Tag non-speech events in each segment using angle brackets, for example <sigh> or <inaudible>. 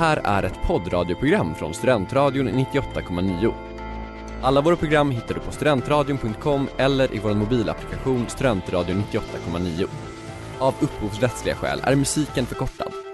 här är ett poddradioprogram från Studentradion 98,9. Alla våra program hittar du på studentradion.com eller i vår mobilapplikation Studentradion 98,9. Av upphovsrättsliga skäl är musiken förkortad.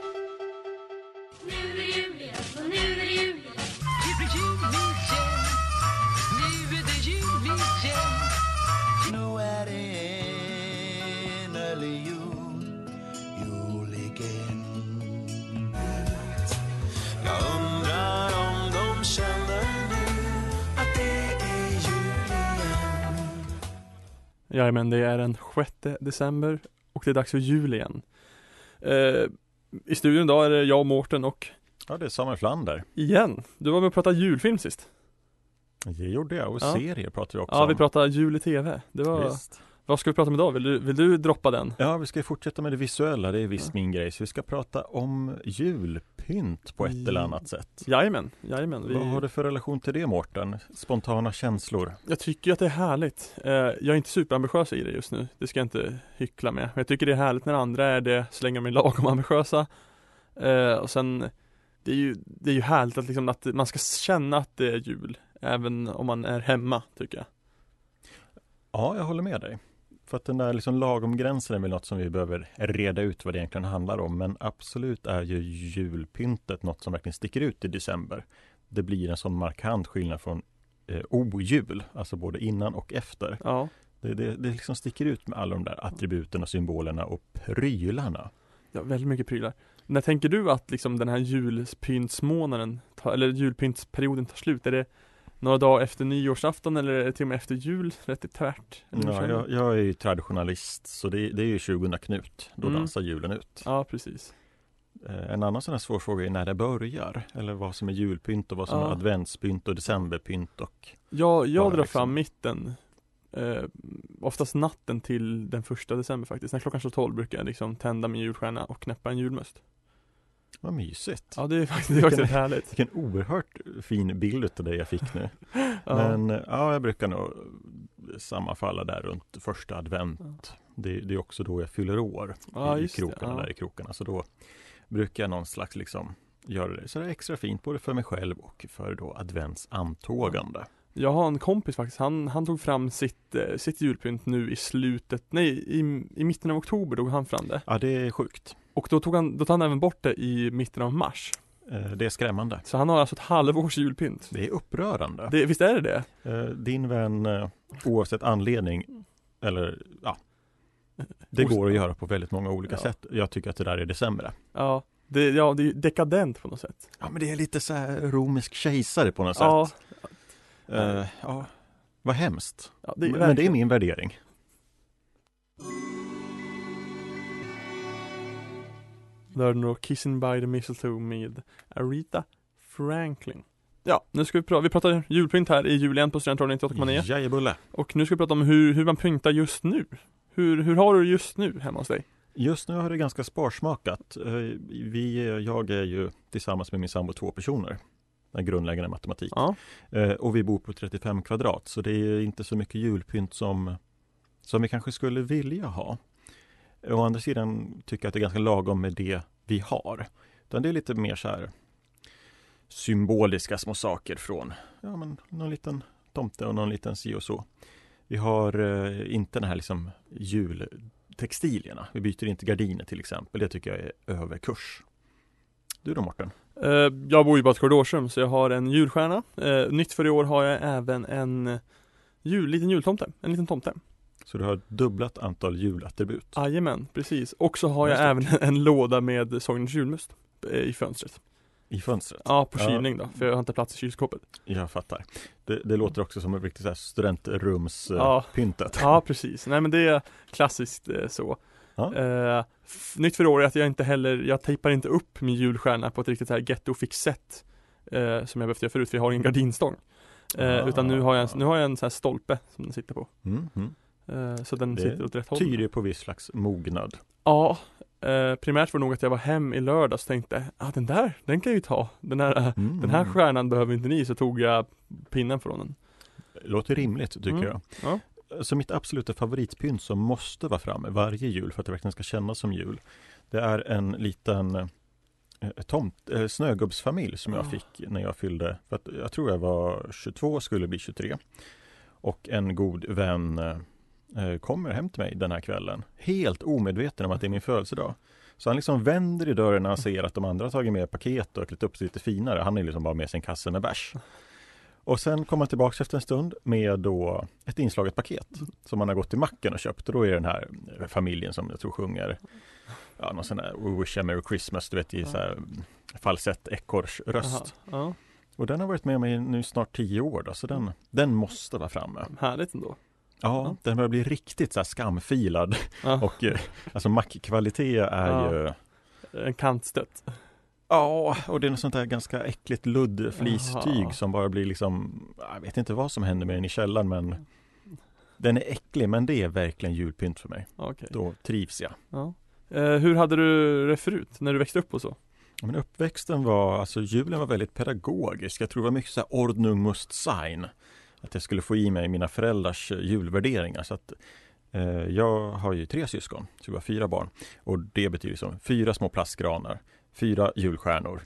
Jajamän, det är den 6 december och det är dags för jul igen. Eh, I studion idag är det jag och Mårten och Ja, det är Samuel Flander. igen, du var med och pratade julfilm sist. Det gjorde jag och Ja. serier pratar vi också Ja, om. vi pratade jul i TV. Det var, Visst. Vad ska vi prata om idag? Vill du, vill du droppa den? Ja, vi ska fortsätta med det visuella, det är visst min grej. Så vi ska prata om julpynt på ett eller annat sätt. Jajamän, jajamän. Vad har Vi, du för relation till det Mårten? Spontana känslor? jag tycker att det är härligt. Eh, jag är inte superambitiös i det just nu, det ska jag inte hyckla med. Men jag tycker det är härligt när andra är det, så länge de är lagom ambitiösa. Eh, och sen, det är ju, det är ju härligt att liksom att man ska känna att det är jul. Även om man är hemma, tycker jag. Ja, jag håller med dig. För att den där liksom lagom gränsen är väl något som vi behöver reda ut vad det egentligen handlar om. Men absolut är ju julpyntet något som verkligen sticker ut i december. Det blir en sån markant skillnad från eh, ojul, alltså både innan och efter. Ja. Det, det, det liksom sticker ut med alla de där attributen och symbolerna och prylarna. Ja, väldigt mycket prylar. När tänker du att liksom den här julpyntsmånaden, eller julpyntsperioden tar slut? Är det några dagar efter nyårsafton eller till och med efter jul? Rätt i tvärt? Ja, jag, jag är ju traditionalist så det, det är ju 20 Knut. Då Mm. dansar julen ut. ja, precis. Eh, En annan sån här svår fråga är när det börjar. Eller vad som är julpynt och vad som Ja. är adventspynt och decemberpynt och Jag, jag drar liksom- fram mitten eh, Oftast natten till den första december faktiskt. När klockan slår 12 brukar jag liksom tända min julstjärna och knäppa en julmust. Vad mysigt. Ja, det är faktiskt, det är faktiskt rätt härligt. Vilken oerhört fin bild utav dig jag fick nu. <laughs> Ja. Men ja, jag brukar nog sammanfalla där runt första advent. Det, det är också då jag fyller år Ja, i krokarna ja. där i krokarna. Så då brukar jag någon slags liksom göra det så det är extra fint både för mig själv och för då adventsantågande. Jag har en kompis faktiskt, han, han tog fram sitt, eh, sitt julpynt nu i slutet, nej i, i mitten av oktober tog han fram det. Ja, det är sjukt. Och då tog han, då tog han även bort det i mitten av mars. Eh, Det är skrämmande. Så han har alltså ett halvårs julpynt. Det är upprörande. Det, visst är det det? Eh, Din vän, eh, oavsett anledning, eller ja, det går att göra på väldigt många olika Ja. sätt. Jag tycker att det där är det sämre. Ja, det, ja, det är dekadent på något sätt. Ja, men det är lite så här romersk kejsare på något Ja, sätt. Eh, ja, vad hemskt. ja det men det är min värdering. Då är det nog Kissing by the Mistletoe med Aretha Franklin. Ja, nu ska vi prata, vi pratar julpynt här i jul igen på Studentradion 98,9 Jajebulle. Och nu ska vi prata om hur, hur man pyntar just nu. Hur, hur har du just nu hemma hos dig? Just nu har det ganska sparsmakat. Eh, Vi, jag är ju tillsammans med min sambo två personer. Den grundläggande matematik. Ja, Eh, Och vi bor på 35 kvadrat så det är inte så mycket julpynt som, som vi kanske skulle vilja ha. Å andra sidan tycker jag att det är ganska lagom med det vi har. Utan det är lite mer så här symboliska små saker från ja, men någon liten tomte och någon liten si och så. Vi har eh, inte den här liksom jultextilierna. Vi byter inte gardiner till exempel. Det tycker jag är överkurs. Du då Mårten? eh, jag bor ju bara i ett korridorsrum så jag har en julstjärna. Eh, nytt för i år har jag även en eh, jul, liten jultomte, en liten tomte. Så du har dubblat antal julattribut. Jajamän, precis. Och så har jag även <laughs> en låda med Sognens julmust eh, i fönstret. I fönstret? Ja, på Ja. kylning då, för jag har inte plats i kylskåpet. Jag fattar. Det, det låter också som ett riktigt studentrumspyntet. Ja. pyntet. Ja, precis. Nej men det är klassiskt eh, så. Ja. Eh, nytt för i år är att jag inte heller, jag tejpar inte upp min julstjärna på ett riktigt så här getto-fix sätt. Eh, som jag behövt göra förut, för jag har ingen gardinstång. Eh, Ah. Utan nu har jag, en, nu har jag en sån här stolpe som den sitter på. Mm, mm. Eh, så den Det sitter åt rätt håll. Tyder på viss slags mognad. Ja, eh, primärt var det nog att jag var hem i lördags och tänkte, ah, den där, den kan jag ju ta. Den här, Mm, den här stjärnan behöver inte ni, så tog jag pinnen från den. Låter rimligt tycker Mm. jag. Ja. Så mitt absoluta favoritpynt som måste vara framme varje jul för att det verkligen ska kännas som jul. Det är en liten eh, tomt, eh, snögubbsfamilj som jag Ah. fick när jag fyllde, för att jag tror jag var 22 och skulle bli 23. Och en god vän kommer hem till mig den här kvällen, helt omedveten om att det är min födelsedag. Så han liksom vänder i dörren när han ser att de andra har tagit med paket och klätt upp sig lite finare. Han är liksom bara med sin kasse med bärs. Och sen kommer han tillbaka efter en stund med då ett inslaget paket som han har gått till macken och köpt. Och då är den här familjen som jag tror sjunger ja, någon sån här We wish a merry Christmas, du vet i så här falsett ekorrsröst. Jaha, Och den har varit med mig nu snart tio år då, så den, den måste vara framme. Ja, härligt ändå. Ja, den börjar bli riktigt så skamfilad <laughs> och eh, alltså mackkvalitet är ju En kantstött. Ja, och det är något sånt där ganska äckligt luddflistyg som bara blir liksom Jag vet inte vad som händer med den i källaren men Den är äcklig men det är verkligen julpynt för mig. Okej. Då trivs jag. Ja. Eh, hur hade du det förut, när du växte upp och så? Men uppväxten var, alltså julen var väldigt pedagogisk. Jag tror det var mycket så här ordnung must sein. Att jag skulle få i mig mina föräldrars eh, julvärderingar. Så att, eh, jag har ju tre syskon, så vi var fyra barn. Och det betyder som fyra små plastgranar, fyra julstjärnor.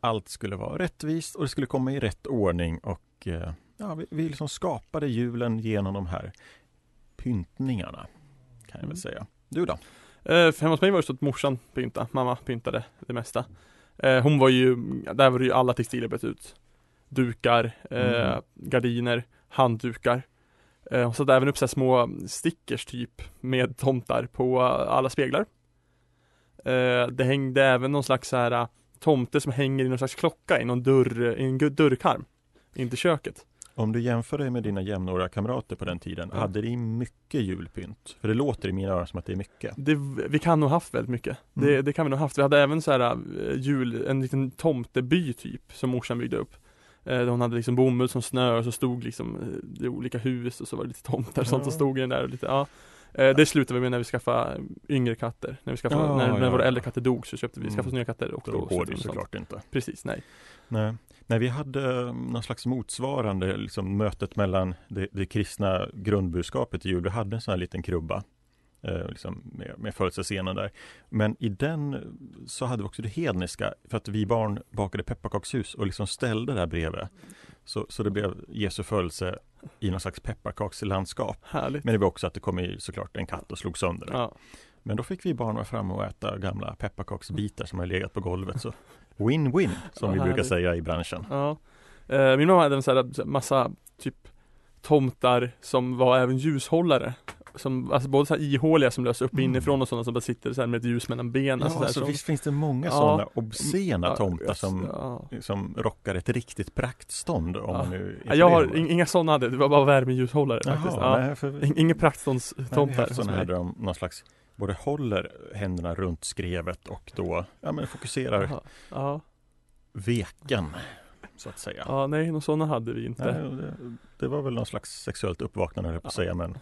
Allt skulle vara rättvist och det skulle komma i rätt ordning och eh, ja, vi, vi liksom skapade julen genom de här pyntningarna. Kan jag väl Mm. säga. Du då? Eh, hemma hos mig var det så att morsan pyntade, mamma pyntade det mesta. Eh, hon var ju, där var det ju alla textilier bytt ut. Dukar, eh, Mm. gardiner, handdukar. Eh, hon satte även upp så små stickers typ med tomtar på alla speglar. Eh, det hängde även någon slags så här eh, tomte som hänger i någon slags klocka i någon dörr, i en dörrkarm. In till köket. Om du jämför dig med dina jämnåriga kamrater på den tiden, Ja. hade de mycket julpynt? För det låter i mina öron som att det är mycket. Det, vi kan nog haft väldigt mycket. Det, Mm. det kan vi nog haft. Vi hade även så här äh, jul, en liten tomteby typ som morsan byggde upp. Eh, hon hade liksom bomull som snö och så stod liksom eh, i olika hus och så var det lite tomtar och sånt som stod i den där och lite, ja. Eh, det slutade vi med när vi skaffade yngre katter. När vi skaffade, Ja, när, när ja, våra ja. äldre katter dog så köpte vi, Mm. skaffade nya katter och Då då går det såklart inte. Precis, nej. Nej. Nej, vi hade någon slags motsvarande liksom, mötet mellan det, det kristna grundbudskapet i jul. Vi hade en sån här liten krubba eh, liksom med, med födelsescenen där. Men i den eh, så hade vi också det hedniska för att vi barn bakade pepparkakshus och liksom ställde där bredvid. Så, så det blev Jesu födelse i någon slags pepparkakslandskap. Härligt. Men det var också att det kom i såklart en katt och slog sönder det. Ja. Men då fick vi barn vara framme och äta gamla pepparkaksbitar som har legat på golvet. Så win-win <laughs> som Ja, vi brukar säga i branschen. Ja. Eh, min mamma hade en sån här massa typ tomtar som var även ljushållare. Som, alltså både så här ihåliga som löser upp Mm. inifrån och sådana som bara sitter så med ett ljus mellan benen. Ja, så alltså, som, visst finns det många Ja. sådana obscena Ja, tomtar som, ja. som rockar ett riktigt praktstånd om Ja. man nu Ja, jag har inga sådana hade, det var bara värmeljushållare faktiskt. Jaha, för, In- Inga praktståndstomtar. Sådana där de någon slags både håller händerna runt skrevet och då ja, men fokuserar Jaha. Ja, veken så att säga. ja, nej, några sådana hade vi inte. Nej, det, det var väl någon slags sexuellt uppvaknande höll jag på att säga men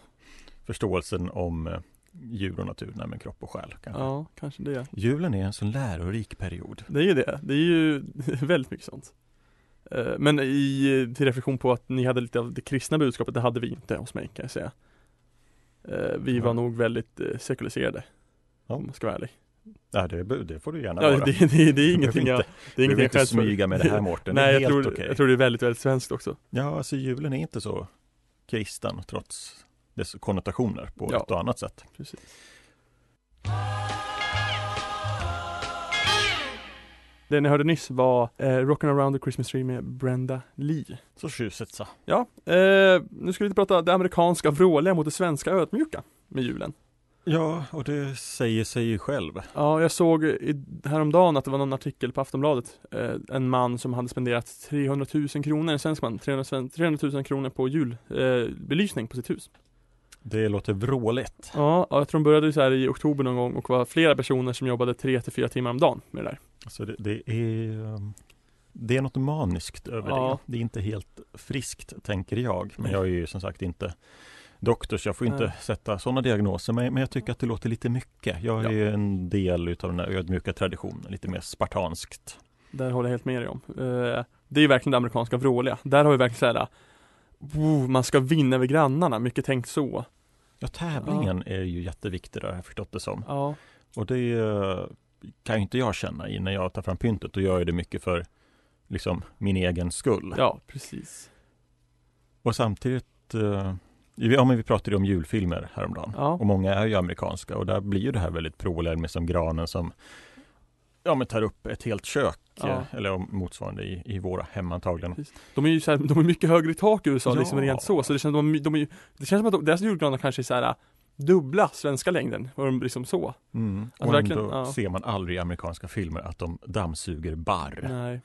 förståelsen om eh, djur och natur, nej men kropp och själ kanske. Ja, kanske det. Julen är en sån lärorik period. Det är ju det. Det är ju <laughs> väldigt mycket sånt. Eh, Men i, till reflektion på att ni hade lite av det kristna budskapet, det hade vi inte hos mig kan jag säga. Eh, Vi var Ja. nog väldigt sekulariserade. Ja. Om man ska vara ärlig. Ja, det, det får du gärna Ja, vara. det, det, det är ingenting jag, det är ingenting jag inte för. smyga med det här Mårten, Nej, jag tror, okej. jag tror det är väldigt, väldigt svenskt också. Ja, alltså julen är inte så kristen trots dess konnotationer på Ja. ett och annat sätt. Precis. Det ni hörde nyss var eh, Rockin' around the Christmas tree med Brenda Lee. Så tjusigt så. Ja, eh, nu ska vi prata det amerikanska vråliga mot det svenska ödmjuka med julen. Ja, och det säger sig ju själv. Ja, jag såg i, häromdagen att det var någon artikel på Aftonbladet. Eh, en man som hade spenderat 300 000 kronor, en svensk man, 300, sven- 300 000 kronor på julbelysning eh, på sitt hus. Det låter vråligt. Ja, jag tror de började så här i oktober någon gång och var flera personer som jobbade 3 till 4 timmar om dagen med det där. Alltså det, det är um, Det är något maniskt över Ja. det. Det är inte helt friskt, tänker jag. Men jag är ju som sagt inte doktor, så jag får inte Nej. sätta sådana diagnoser. Men, men jag tycker att det låter lite mycket. Jag är Ja. ju en del utav den här ödmjuka traditionen, lite mer spartanskt. Där håller jag helt med dig om. Eh, det är ju verkligen det amerikanska vråliga. Där har vi verkligen såhär oh, man ska vinna över grannarna, mycket tänkt så. Ja, tävlingen är ju jätteviktig, där, har jag förstått det som. Ja, Och det är kan ju inte jag känna i när jag tar fram pyntet. Då gör jag det mycket för liksom min egen skull. Ja, precis. Och samtidigt, eh, vi- ja men vi pratade om julfilmer häromdagen. Ja. Och många är ju amerikanska och där blir ju det här väldigt pråliga med som granen som Ja men tar upp ett helt kök Ja. eh, eller motsvarande i, i våra hem antagligen. De är ju så här, de är mycket högre i tak i USA Ja. liksom rent så, så det känns, de, de är, det känns som att de, deras julgranar kanske är så här dubbla svenska längden, och de liksom så. Mm. Alltså och verkligen, ändå ja. ser man aldrig i amerikanska filmer att de dammsuger barr. Nej.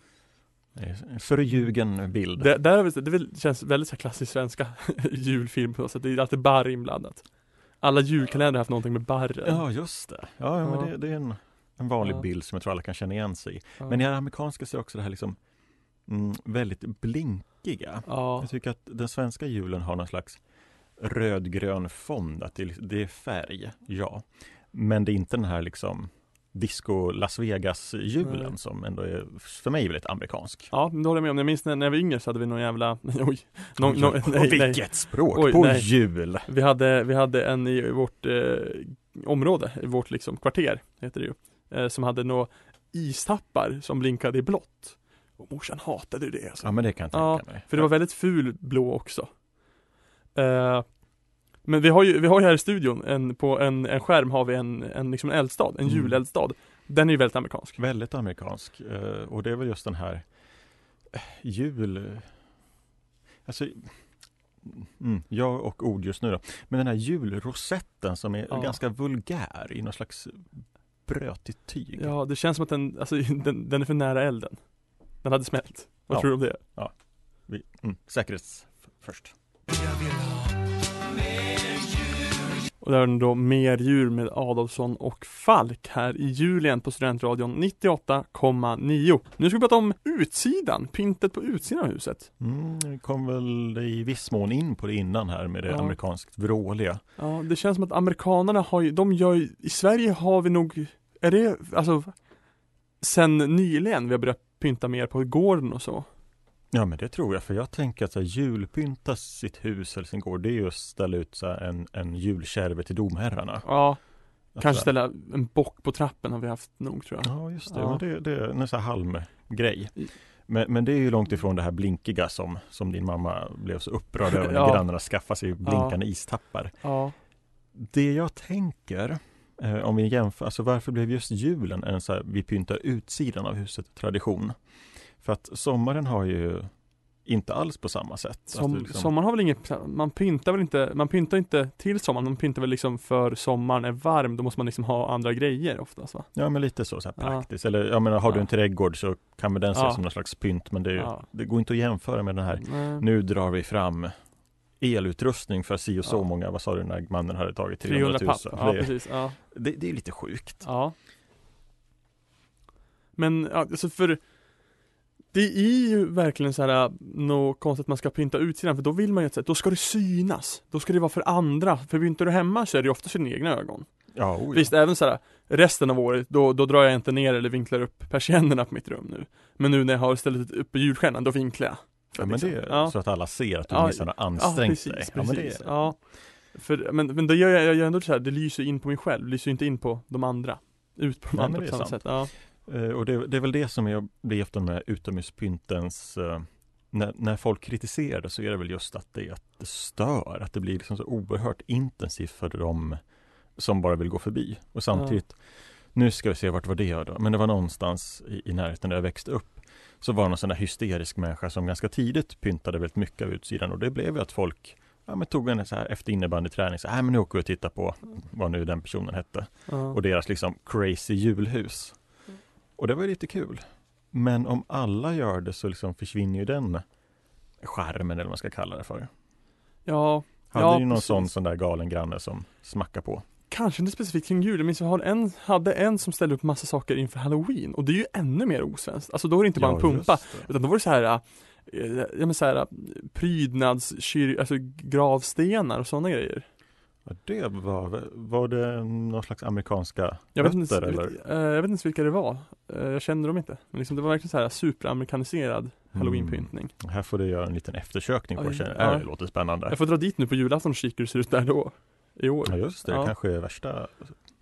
Förljugen bild. Det, där det känns väldigt så här klassisk svenska <laughs> julfilm på något sätt, det är alltid barr inblandat. Alla julkalendrar har haft någonting med barren. Ja just det. Ja, ja, Ja. men det, det är en, en vanlig Ja. bild som jag tror alla kan känna igen sig i. Ja. Men i det amerikanska så är också det här liksom mm, väldigt blinkiga. Ja, Jag tycker att den svenska julen har någon slags rödgrön fond, att det, är- färg, ja. Men det är inte den här liksom disco Las Vegas-julen Nej. som ändå är för mig väldigt amerikansk. ja, det håller jag med om. Jag minns när, när jag var yngre så hade vi någon jävla, <laughs> oj, någon, Oj, någon, oj, nej, nej. vilket språk Oj, på nej. jul! Vi hade, vi hade en i vårt eh, område, i vårt liksom kvarter, heter det ju, eh, som hade några istappar som blinkade i blått. Och morsan hatade det alltså. Ja men det kan jag Ja, tänka mig. För det var väldigt ful blå också. Eh, men vi har ju, vi har ju här i studion, en, på en, en skärm har vi en, en, liksom en eldstad, en Mm. juleldstad. Den är ju väldigt amerikansk. Väldigt amerikansk. eh, Och det är väl just den här eh, jul... Alltså, mm, jag och ord just nu då. Men den här julrosetten som är Ja. ganska vulgär i någon slags brötigt tyg. Ja, det känns som att den, alltså, <laughs> den, den är för nära elden. Den hade smält. Vad Ja. tror du om det? Vi, mm, säkerhets först. Och där är den då Mer djur med Adolfsson och Falk här i julen på Studentradion 98,9. Nu ska vi prata om utsidan, pyntet på utsidan av huset. Mm, vi kom väl i viss mån in på det innan här med det Ja. amerikanskt vråliga. Ja, det känns som att amerikanerna har ju, de gör ju, i Sverige har vi nog, är det, alltså, sen nyligen vi har börjat pynta mer på gården och så. Ja men det tror jag, för jag tänker att så här, julpynta sitt hus eller sin gård, det är ju att ställa ut så här, en, en julkärve till domherrarna. Ja, Att kanske ställa en bock på trappen har vi haft nog tror jag. Ja just det, Ja. men det, det är en sån här halmgrej. Men, men det är ju långt ifrån det här blinkiga som, som din mamma blev så upprörd över när Ja. grannarna skaffade sig blinkande istappar. Ja, Det jag tänker, eh, om vi jämför, alltså varför blev just julen en så här, vi pyntar utsidan av huset tradition? För att sommaren har ju inte alls på samma sätt. som, liksom- sommaren har väl inget, man pyntar väl inte, man pyntar inte till sommaren, man pyntar väl liksom för sommaren är varm, då måste man liksom ha andra grejer oftast va? Ja men lite så, så här Ja. praktiskt. Eller jag menar, har du Ja. en trädgård så kan väl den ses Ja. som någon slags pynt. Men det, ju- Ja. det går inte att jämföra med den här Nej. Nu drar vi fram elutrustning för si och så Ja. många, vad sa du när mannen hade tagit 300 300 papp, 000? ja det, precis, ja. det, det är lite sjukt. Ja. Men ja, alltså för det är ju verkligen så här något konstigt att man ska pynta utsidan för då vill man ju att då ska det synas. Då ska det vara för andra. För pyntar du hemma så är det ju ofta dina egna ögon. Ja, oj. Visst, även så här resten av året då, då drar jag inte ner eller vinklar upp persiennerna på mitt rum nu. Men nu när jag har stället uppe julstjärnan, då vinklar jag. Ja, men det är ja. så att alla ser att du Ja, minsann har ansträngt precis, dig. Precis, Ja, men det, ja. För, men, men då gör jag, jag gör ändå så här, det lyser in på mig själv, det lyser inte in på de andra. Ut på de Ja, andra på det är samma sant. sätt. Ja. Eh, Och det, det är väl det som jag blir efter med utomhuspyntens eh, när, när folk kritiserar det så är det väl just att det, att det stör, att det blir liksom så oerhört intensivt för de som bara vill gå förbi. Och samtidigt, nu ska vi se vart var det då, men det var någonstans i, i närheten där jag växte upp. Så var det någon sån där hysterisk människa som ganska tidigt pyntade väldigt mycket av utsidan och det blev ju att folk Ja men tog en så här efter innebandyträning, så här, "Nej, men nu åker vi och tittar på vad nu den personen hette Ja. och deras liksom crazy julhus. Och det var ju lite kul. Men om alla gör det så liksom försvinner ju den skärmen eller vad man ska kalla det för. ja, Hade Ja, ju någon precis. sån, sån där galen granne som smackar på. kanske inte specifikt kring jul. Jag minns jag hade en, hade en som ställde upp massa saker inför halloween och det är ju ännu mer osvenskt. Alltså då är det inte bara en pumpa, utan då var det så här äh, Ja men såhär prydnadskyr, alltså gravstenar och sådana grejer. Det var, var det någon slags amerikanska Jag vet, inte, rötter eller? eh, jag vet inte vilka det var. Eh, Jag kände dem inte. Men liksom, det var verkligen så här superamerikaniserad halloweenpyntning. Mm. Här får du göra en liten eftersökning på känna, ja. äh, det låter spännande. Jag får dra dit nu på julafton och kika hur det ser ut där då. I år. Ja just det, Ja. kanske är värsta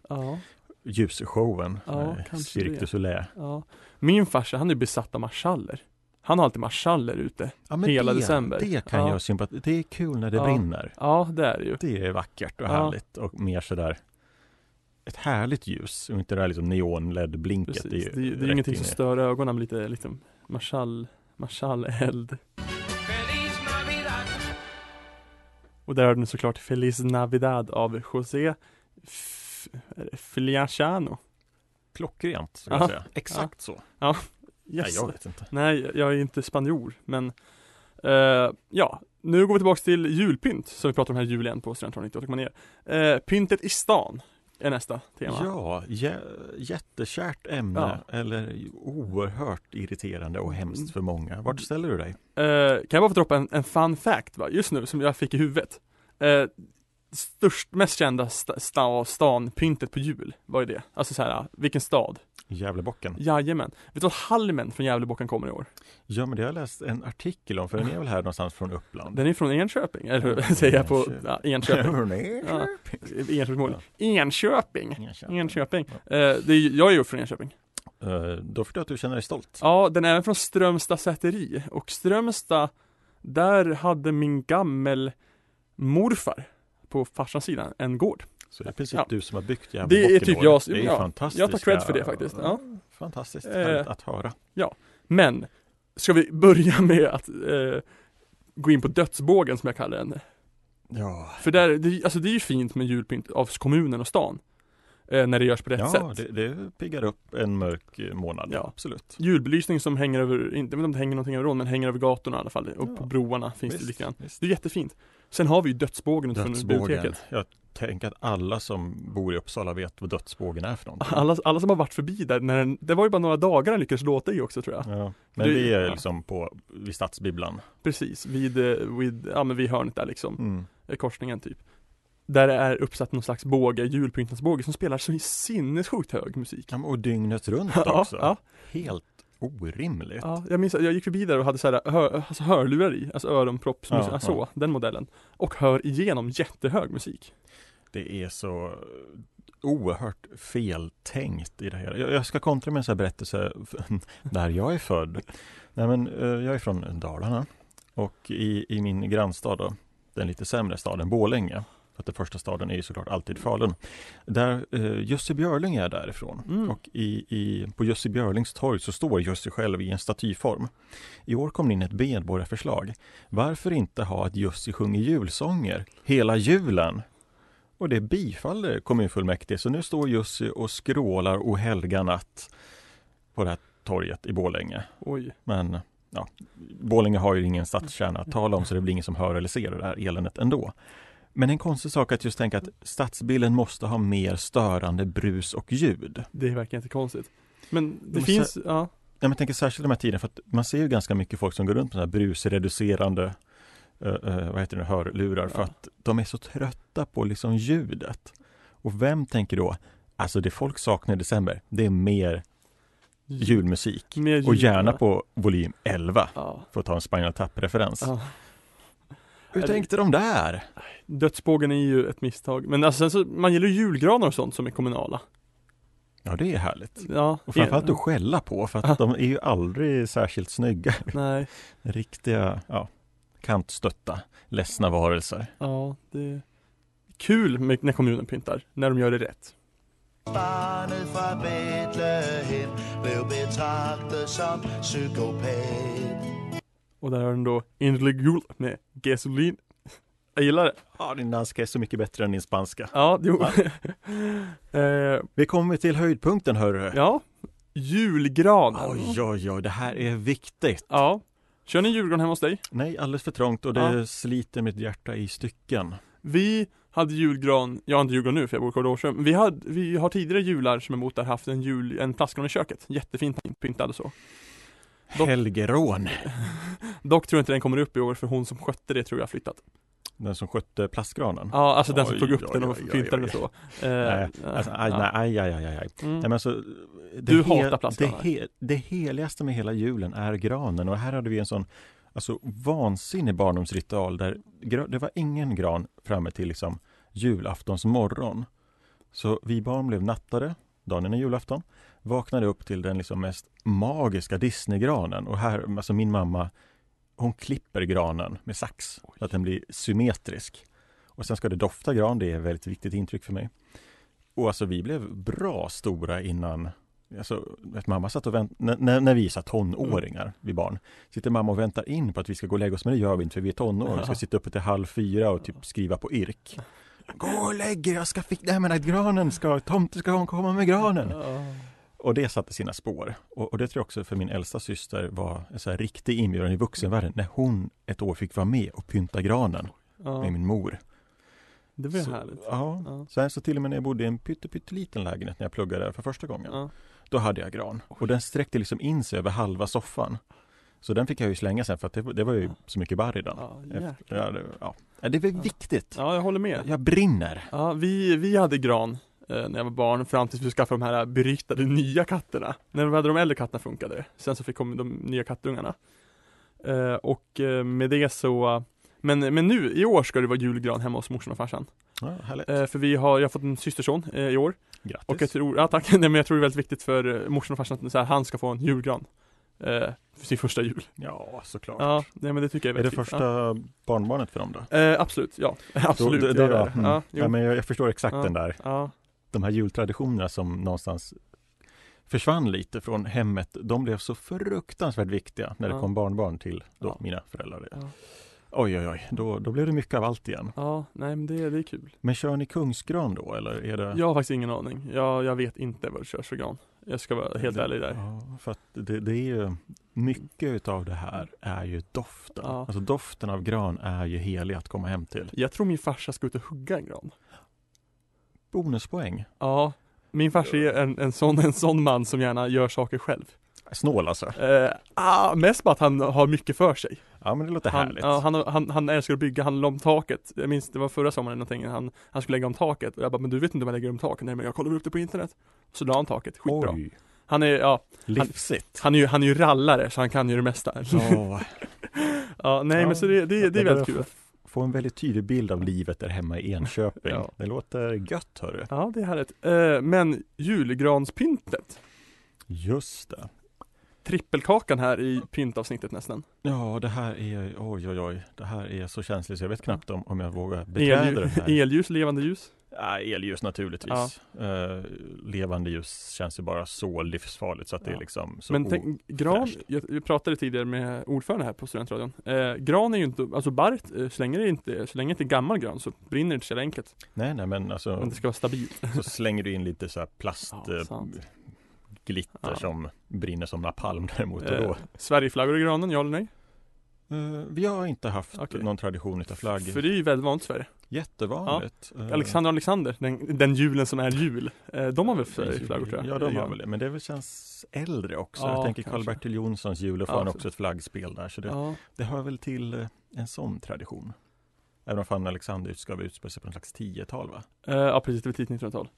Ja. ljusshowen, Ja, eh, Cirque du Soleil. Ja. Min farsa, han är besatt av marschaller. Han har alltid marschaller ute. Ja, men Hela det, december. Det kan Ja. jag sympatisera Det är kul när det Ja. brinner. Ja, det är det ju. Det är vackert och Ja. härligt och mer sådär ett härligt ljus och inte det där liksom neon-LED-blinket. Det är, ju- det är ju rätt ingenting in som stör ögonen med lite liksom marschall, marschalleld. Och där har den såklart Feliz Navidad av José F- är det Feliciano. Klockrent, skulle Ja. jag säga. Exakt så. Yes. Nej, jag vet inte. Nej, jag är inte spanjor, men eh, ja, nu går vi tillbaks till julpynt, som vi pratar om här julen på Studentradion 98,9. Eh, pyntet i stan är nästa tema. Ja, jä- jättekärt ämne Ja. eller oerhört irriterande och hemskt för många. Vart ställer du dig? Eh, kan jag bara få droppa en, en fun fact va, just nu, som jag fick i huvudet. Eh, störst, mest kända sta, sta, stan, pyntet på jul, vad är det? Alltså så här, vilken stad? Gävlebocken? Jajamän. Vet du vad Halmen från Gävlebocken kommer i år? Ja, men det har jag läst en artikel om, för den är väl här någonstans från Uppland. Den är från Enköping, eller hur <laughs> säger jag på ja, Enköping? Ja. Enköpingsmål. Enköping. Enköping. Enköping. Eh, det är, jag är ju från Enköping. Eh, Då förstår jag att du känner dig stolt. Ja, den är även från Strömstad säteri. Och Strömstad, där hade min gammel morfar på farsans sida en gård. Så det är i princip Ja. du som har byggt Det är typ jag- Det är ja, fantastiskt. jag tar cred för det faktiskt, ja. Fantastiskt Eh. att höra. Men, ska vi börja med att eh, gå in på dödsbågen som jag kallar den. Ja, För där, det, alltså det är ju fint med julpynt av kommunen och stan. Eh, när det görs på rätt ja sätt. det, det piggar upp en mörk eh, månad. Ja. Absolut. Julbelysning som hänger över, inte vet om det hänger någonting över men hänger över gatorna i alla fall. Och Ja. på broarna finns det Visst, lite grann. visst. Det är jättefint. Sen har vi ju dödsbågen utifrån biblioteket. Jag tänker att alla som bor i Uppsala vet vad dödsbågen är för någonting. Alla, alla som har varit förbi där, när den, det var ju bara några dagar den lyckades låta i också tror jag. Ja. Men Det- det är ja. liksom på, vid Stadsbibblan. Precis, vid, eh, vid, ja men vid hörnet där liksom, Mm. eh, korsningen typ. Där det är uppsatt någon slags båge, julpyntnadsbåge som spelar så sinnessjukt hög musik. Ja, och dygnet runt <laughs> också. ja. Helt orimligt. Ja, jag minns jag gick förbi där och hade så här, hör, alltså hörlurar i, alltså öronpropp, Ja, ja, så, den modellen. Och hör igenom jättehög musik. Det är så oerhört feltänkt i det här. Jag, jag ska kontra med en sån här berättelse <laughs> där jag är född. Nej, men, eh, jag är från Dalarna och i, i min grannstad då, den lite sämre staden Borlänge, för att den första staden är ju såklart alltid Falun. Där eh, Jussi Björling är därifrån Mm. och i, i, på Jussi Björlings torg så står Jussi själv i en statyform. I år kom det in ett medborgarförslag. Varför inte ha att Jussi sjunger julsånger hela julen? Och det bifaller kommunfullmäktige, så nu står Jussi och skrålar o helga natt på det här torget i Borlänge. Oj. Men ja, Borlänge har ju ingen stadskärna att tala om så det blir ingen som hör eller ser det här eländet ändå. Men en konstig sak att just tänka att stadsbilden måste ha mer störande brus och ljud. Det verkar inte konstigt. Men det Men finns, ja. Ja, men tänker särskilt de här tiderna för att man ser ju ganska mycket folk som går runt med sådana här brusreducerande eh, eh, vad heter det, hörlurar för Ja. att de är så trötta på liksom ljudet. Och vem tänker då, alltså det folk saknar i december, det är mer julmusik. Mer ljud, Och gärna ja. på volym 11 Ja. för att ta en Spinal Tap-referens. Hur Är det- tänkte de där? Dödsbågen är ju ett misstag. Men alltså, sen så, man gillar ju julgranar och sånt som är kommunala. Ja, det är härligt. Ja. Och framförallt att skälla på för att de är ju aldrig särskilt snygga. Nej, Riktiga, ja, kantstötta, ledsna varelser. ja, det är kul med, när kommunen pyntar. När de gör det rätt. Barnet fra Bethlehem blev betragtet som psykopat. Och där har den då Innerlig jul med gasolin. Jag gillar det. Ja, din danska är så mycket bättre än din spanska. Ja, jo. <laughs> eh, Vi kommer till höjdpunkten hörru. ja. Julgranen. Oj, oj, oj, det här är viktigt. Ja. Kör ni julgran hemma hos dig? Nej, alldeles för trångt och det Ja. sliter mitt hjärta i stycken. Vi hade julgran, jag har inte julgran nu för jag bor i men vi, hade, vi har tidigare jular som är emot där haft en jul, en plastgran i köket. Jättefint pyntad och så. Dock- Helgerån. <laughs> Dock tror jag inte den kommer upp i år för hon som skötte det tror jag har flyttat. Den som skötte plastgranen. Ja, alltså den som tog upp den och pyntade den så. Eh, Nej, alltså, aj, nej, aj, aj, aj, aj. Mm. Nej, men alltså, Du hatar plastgranar. Det, he- det heligaste med hela julen är granen och här hade vi en sån alltså, vansinnig barndomsritual där det var ingen gran framme till liksom, julaftons morgon. Så vi barn blev nattade dagen innan julafton. Vaknade upp till den liksom mest magiska Disneygranen och här, alltså min mamma hon klipper granen med sax så att den blir symmetrisk. Och sen ska det dofta gran, det är ett väldigt viktigt intryck för mig. Och alltså vi blev bra stora innan Alltså, vet, mamma satt och vänt, när, vi är tonåringar, vi barn, sitter mamma och väntar in på att vi ska gå och lägga oss, men det gör vi inte för vi är tonåringar. Vi ska sitta uppe till halv fyra och typ skriva på irk. Gå och lägg er, jag ska fixa, jag menar granen ska, tomten ska komma med granen. Och det satte sina spår. Och, och det tror jag också för min äldsta syster var en så här riktig inbjudan i vuxenvärlden när hon ett år fick vara med och pynta granen Ja, med min mor. det var så, härligt. Ja. Ja. Sen så till och med när jag bodde i en pytte, pytteliten lägenhet när jag pluggade för första gången. Ja. Då hade jag gran. Och den sträckte liksom in sig över halva soffan. Så den fick jag ju slänga sen för att det, var- det var ju så mycket barr i den. Ja, Efter, ja, det, ja. Det var viktigt. ja, jag håller med. Jag brinner. Ja, vi, vi hade gran när jag var barn fram tills vi skaffade de här beryktade nya katterna. När vi hade de äldre katterna funkade det. Sen så fick kom de nya kattungarna. Eh, och eh, med det så men, men nu i år ska det vara julgran hemma hos morsan och farsan. Ja. Eh, för vi har, jag har fått en systerson eh, i år. Grattis. Och jag tror, ja tack, <laughs> nej men jag tror det är väldigt viktigt för eh, morsan och farsan att så här, han ska få en julgran. Eh, för sin första jul. Ja, såklart. Ja, nej men det tycker jag är är det väldigt fint. första barnbarnet för dem då? Ja. Eh, absolut, ja. <laughs> Absolut. Då, då, det då, är det. mm. Ja, ja, men jag, jag förstår exakt Ja. den där, ja. De här jultraditionerna som någonstans försvann lite från hemmet. De blev så fruktansvärt viktiga när det Ja. kom barnbarn till då Ja. mina föräldrar. Ja. Oj, oj, oj, då, då blev det mycket av allt igen. Ja, nej men det, det är kul. Men kör ni kungsgran då eller är det? Jag har faktiskt ingen aning. Jag, jag vet inte vad det körs för gran. Jag ska vara helt det, ärlig där. Ja, för att det, det är ju mycket utav det här är ju doften. Ja. Alltså doften av gran är ju helig att komma hem till. Jag tror min farsa ska ut och hugga en gran. Bonuspoäng. Ja, min farsa är en, en, sån, en sån man som gärna gör saker själv. Snål alltså. Eh, ah, mest bara att han har mycket för sig. Ja men det låter Han, härligt. ja, han, han, han älskar att bygga, han la om taket. Jag minns det var förra sommaren någonting, han, han skulle lägga om taket. Och jag bara, men du vet inte om jag lägger om taket? Nej men jag kollar upp det på internet. Så la han taket, skitbra. Oj, Han är, ja, livsigt. han är ju, han är ju rallare så han kan ju det mesta. Åh, <laughs> ja, nej Ja. men så det, det, det är Jag väldigt kul. Få- en väldigt tydlig bild av livet där hemma i Enköping. <laughs> Ja. Det låter gött hörru. Ja, det är härligt. Eh, men julgranspyntet. Just det. Trippelkakan här i pyntavsnittet nästan. Ja, det här är, oj oj oj, det här är så känsligt så jag vet knappt om, om jag vågar beträda den här. <laughs> elljus, levande ljus. Ja, elljus naturligtvis. Eh, levande ljus känns ju bara så livsfarligt så att det Ja. är liksom så Men tänk, gran, jag, jag pratade tidigare med ordförande här på studentradion. Eh, gran är ju inte, alltså barret, eh, så länge det inte, så länge det inte är gammal gran så brinner det inte så enkelt. Nej, nej, men Men alltså det ska vara stabilt. <laughs> så slänger du in lite så här plast Ja, glitter Ja. som brinner som napalm däremot och då. Sverigeflaggor i granen, ja eller nej? Eh, vi har inte haft Okej. någon tradition utav flagg. För det är ju väldigt vanligt i Sverige. Jättevanligt. Eh, Alexander Alexander, den, den julen som är jul. Eh, de har väl Sverigeflaggor tror jag? Ja, de har väl det. Men det känns äldre också. Ja, jag tänker. Karl-Bertil Jonssons jul och får Ja, han så- också ett flaggspel där. Så det, Ja, det hör väl till eh, en sån tradition. Även om fan Alexander ska utspela sig på en slags tiotal va? Ja precis, det var tidigt 1900-tal.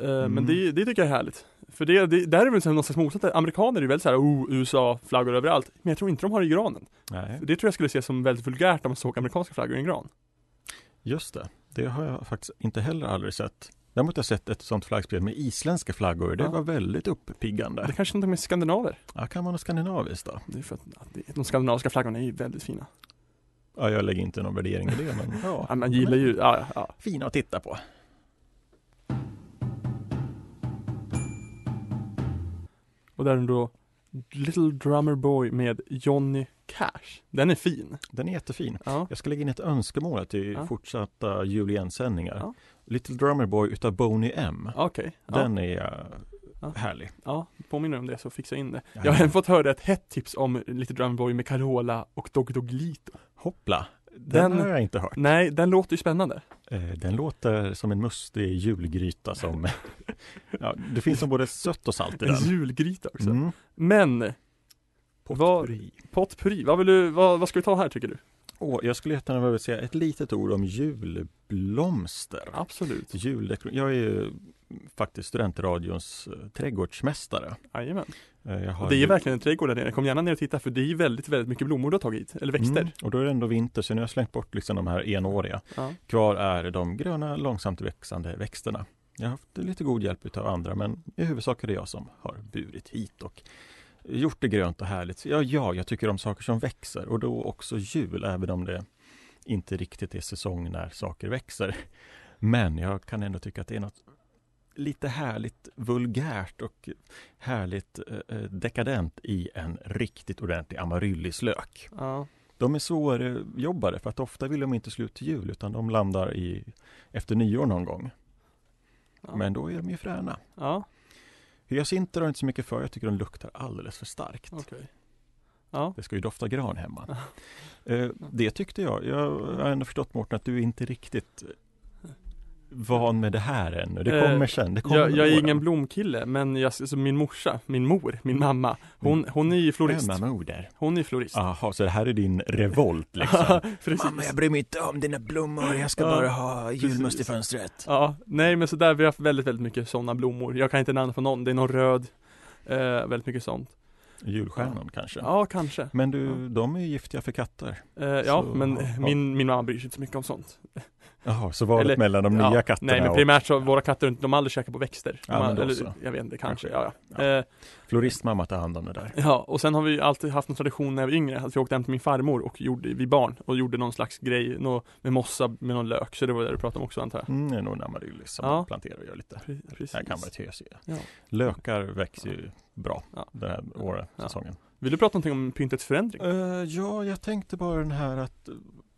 Eh, Mm. Men det, det tycker jag är härligt. För det, det där är väl någon slags motsatt. Amerikaner är ju väldigt såhär, oh, USA-flaggor överallt. Men jag tror inte de har det i granen. Nej, För det tror jag skulle ses som väldigt vulgärt om man såg amerikanska flaggor i en gran. just det. Det har jag faktiskt inte heller aldrig sett. Däremot har jag sett ett sånt flaggspel med isländska flaggor. Det Ja. var väldigt Det uppiggande. är kanske någonting med skandinaver. Ja, kan man ha skandinaviskt då? Det är för att det, de skandinaviska flaggorna är ju väldigt fina. Ja, jag lägger inte någon värdering i det, men <laughs> ja. Ja, man gillar ju, ja, ja. Fina att titta på. Och där är då Little Drummer Boy med Johnny Cash. Den är fin. Den är jättefin. Ja. Jag ska lägga in ett önskemål till Ja. fortsatta juliensändningar. Ja. Little Drummer Boy utav Boney M. Okej. Ja. Den är eh, härlig. ja, påminner om det så fixar jag in det. Ja. Jag har även fått höra ett hett tips om Little Drummer Boy med Carola och Dog Dog-Lito. Hoppla! Den, Den- har jag inte hört. Nej, den låter ju spännande. Eh, Den låter som en mustig julgryta som <laughs> ja, Det finns som både sött och salt i En den. julgryta också. Mm. Men, Potpourri. potpurri, vad vill du, vad, vad ska vi ta här tycker du? Åh, jag skulle jättegärna vilja säga ett litet ord om julblomster. Absolut. Juldekor- Jag är ju faktiskt studentradions eh, trädgårdsmästare. Jajamän. Eh, det är ju- verkligen en trädgård där nere. Kom gärna ner och titta för det är väldigt, väldigt mycket blommor du har tagit. Eller växter. Mm, och då är det ändå vinter så nu har jag slängt bort liksom de här enåriga. Ja. Kvar är de gröna långsamt växande växterna. Jag har haft lite god hjälp av andra men i huvudsak är det jag som har burit hit och gjort det grönt och härligt. Ja, ja, jag tycker om saker som växer och då också jul, även om det inte riktigt är säsong när saker växer. Men jag kan ändå tycka att det är något lite härligt vulgärt och härligt eh, eh, dekadent i en riktigt ordentlig amaryllislök. Ja. De är svårjobbade för att ofta vill de inte slut till jul utan de landar i efter nyår någon gång. Ja. Men då är de ju fräna. Ja, Hyacinter har inte så mycket för, jag tycker de luktar alldeles för starkt. okej. Ja. Det ska ju dofta gran hemma. <laughs> Eh, det tyckte jag. Jag har ändå förstått Mårten att du inte riktigt van med det här ännu. Det Eh, kommer sen. Det kommer Jag, jag är ingen blomkille, men jag, alltså min morsa, min mor, min mamma, hon, Mm. hon är ju florist. Ömma moder. Hon är florist. Jaha, så det här är din revolt liksom? <laughs> Precis. bryr mig inte om dina blommor, jag ska bara ha julmust i fönstret. Ja, nej men så där vi har haft väldigt, väldigt mycket sådana blommor. Jag kan inte namnet på någon, det är någon röd, eh, väldigt mycket sånt. Julstjärnan kanske? Ja, kanske. Men du, de är ju giftiga för katter. Eh, ja, men min, min mamma bryr sig inte så mycket om sånt. Jaha, så valet Eller- mellan de ja, nya katterna Nej men och primärt så, våra katter, de har aldrig käkat på växter. Ja, har, eller, så. jag vet inte, kanske, Kanske. ja ja. Eh, floristmamma tar hand om det där. Ja, och sen har vi alltid haft en tradition när jag var yngre, att vi åkte hem till min farmor och gjorde, vi barn, och gjorde någon slags grej, nå, med mossa med någon lök, så det var det du pratade om också antar jag. Mm, det är nog en amaryllis som Ja. planterar och gör lite. Pre- Precis. Det här kan vara ett hös Ja. Lökar växer ju bra Ja. den här året, Ja. säsongen. Vill du prata någonting om pyntets förändring? Eh, ja, jag tänkte bara den här att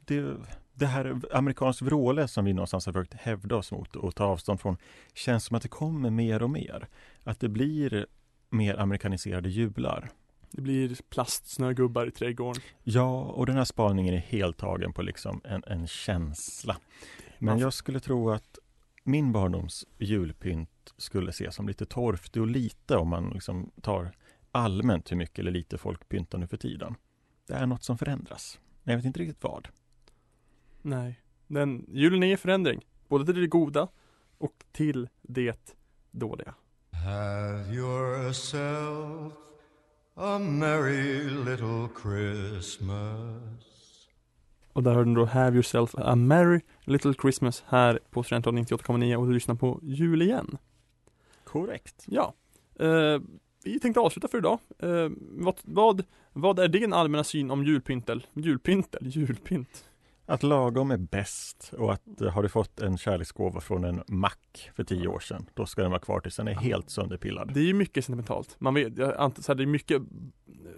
det, det här amerikansk vråle som vi någonstans har försökt hävda oss mot och ta avstånd från känns som att det kommer mer och mer. Att det blir mer amerikaniserade jular. Det blir plastsnögubbar i trädgården. Ja, och den här spaningen är helt tagen på liksom en, en känsla. Men jag skulle tro att min barndoms julpynt skulle ses som lite torftig och lite om man liksom tar allmänt hur mycket eller lite folk pyntar nu för tiden. Det är något som förändras. Jag vet inte riktigt vad. Nej. Den, julen är i förändring. Både till det goda och till det dåliga. Have yourself a merry little Christmas. Och där har du då Have Yourself a Merry Little Christmas här på Studentradion 98,9 och du lyssnar på jul igen. Korrekt. Ja. Eh, vi tänkte avsluta för idag. Eh, vad, vad, vad är din allmänna syn om julpyntel? Julpyntel? Julpynt? Att lagom är bäst och att eh, har du fått en kärleksgåva från en mack för tio år sedan, då ska den vara kvar tills den är helt sönderpillad. Det är ju mycket sentimentalt. Man vet, så här, det är mycket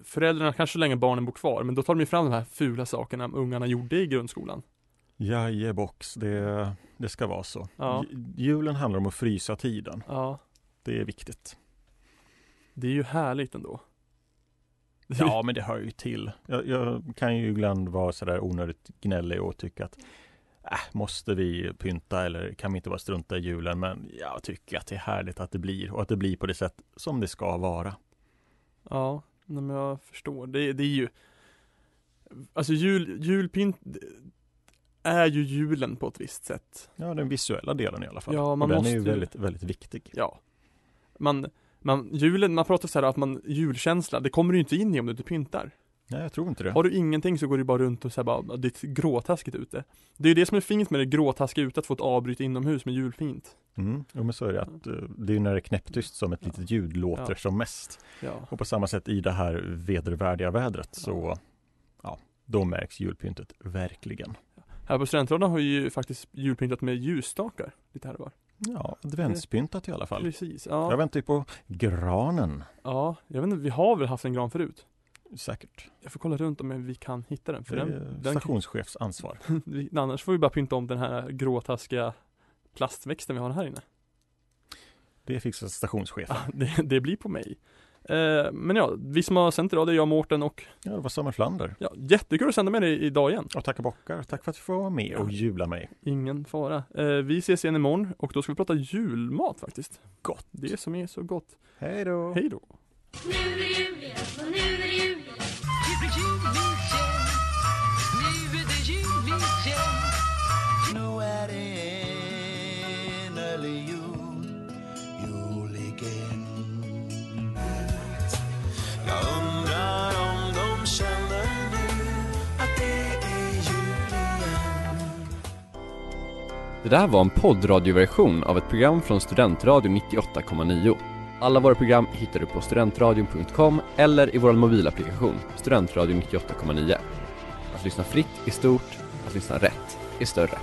Föräldrarna kanske så länge barnen bor kvar, men då tar de ju fram de här fula sakerna ungarna gjorde i grundskolan. Jajebox, det, det ska vara så. Ja. Ju- Julen handlar om att frysa tiden. Ja, Det är viktigt. det är ju härligt ändå. Ja, <laughs> men det hör ju till. Jag, jag kan ju ibland vara sådär onödigt gnällig och tycka att äh, måste vi pynta eller kan vi inte bara strunta i julen? Men jag tycker att det är härligt att det blir och att det blir på det sätt som det ska vara. Ja, nej, men jag förstår. Det, det är ju Alltså jul, julpynt är ju julen på ett visst sätt. Ja, den visuella delen i alla fall. Ja, man och den är ju måste ju- väldigt, väldigt viktig. Ja. Man, man, julen, man pratar så här att man, julkänsla, det kommer du inte in i om du inte pyntar. Nej, jag tror inte det. Har du ingenting så går du bara runt och så här bara, det är gråtaskigt ute. Det är ju det som är fint med det gråtaskiga ute, att få ett avbryt inomhus med julfint. Mm. Jo, men så är det att eh, det är när det är knäpptyst som ett litet ljud låter Ja. som mest. Ja. Och på samma sätt i det här vedervärdiga vädret så ja, då märks julpyntet verkligen. Här på Studentradion har vi ju faktiskt julpyntat med ljusstakar, lite här och var. Ja, adventspyntat i alla fall. Precis, ja. Jag väntar ju på granen. Ja, jag vet inte, vi har väl haft en gran förut? Säkert. Jag får kolla runt om vi kan hitta den, för Det den, den stationschefs ansvar. <laughs> annars får vi bara pynta om den här gråtaskiga plastväxten vi har här inne. Det fixar stationschefen. Ja, <laughs> det, det blir på mig. Eh, men ja, vi som har sänt idag, det är jag, Mårten och Ja, det var Samuel Flander. ja, jättekul att sända med dig idag igen. Och tacka bockar. Tack för att vi får vara med och jula mig. Ingen fara. Eh, vi ses igen imorgon och då ska vi prata julmat faktiskt. Gott. Det som är så gott. Hej då! Hej då! Nu är det jul igen, och nu är det jul igen. Det blir jul Det där var en poddradioversion av ett program från Studentradion 98,9. Alla våra program hittar du på studentradion.com eller i vår mobilapplikation Studentradion 98,9. Att lyssna fritt är stort, att lyssna rätt är större.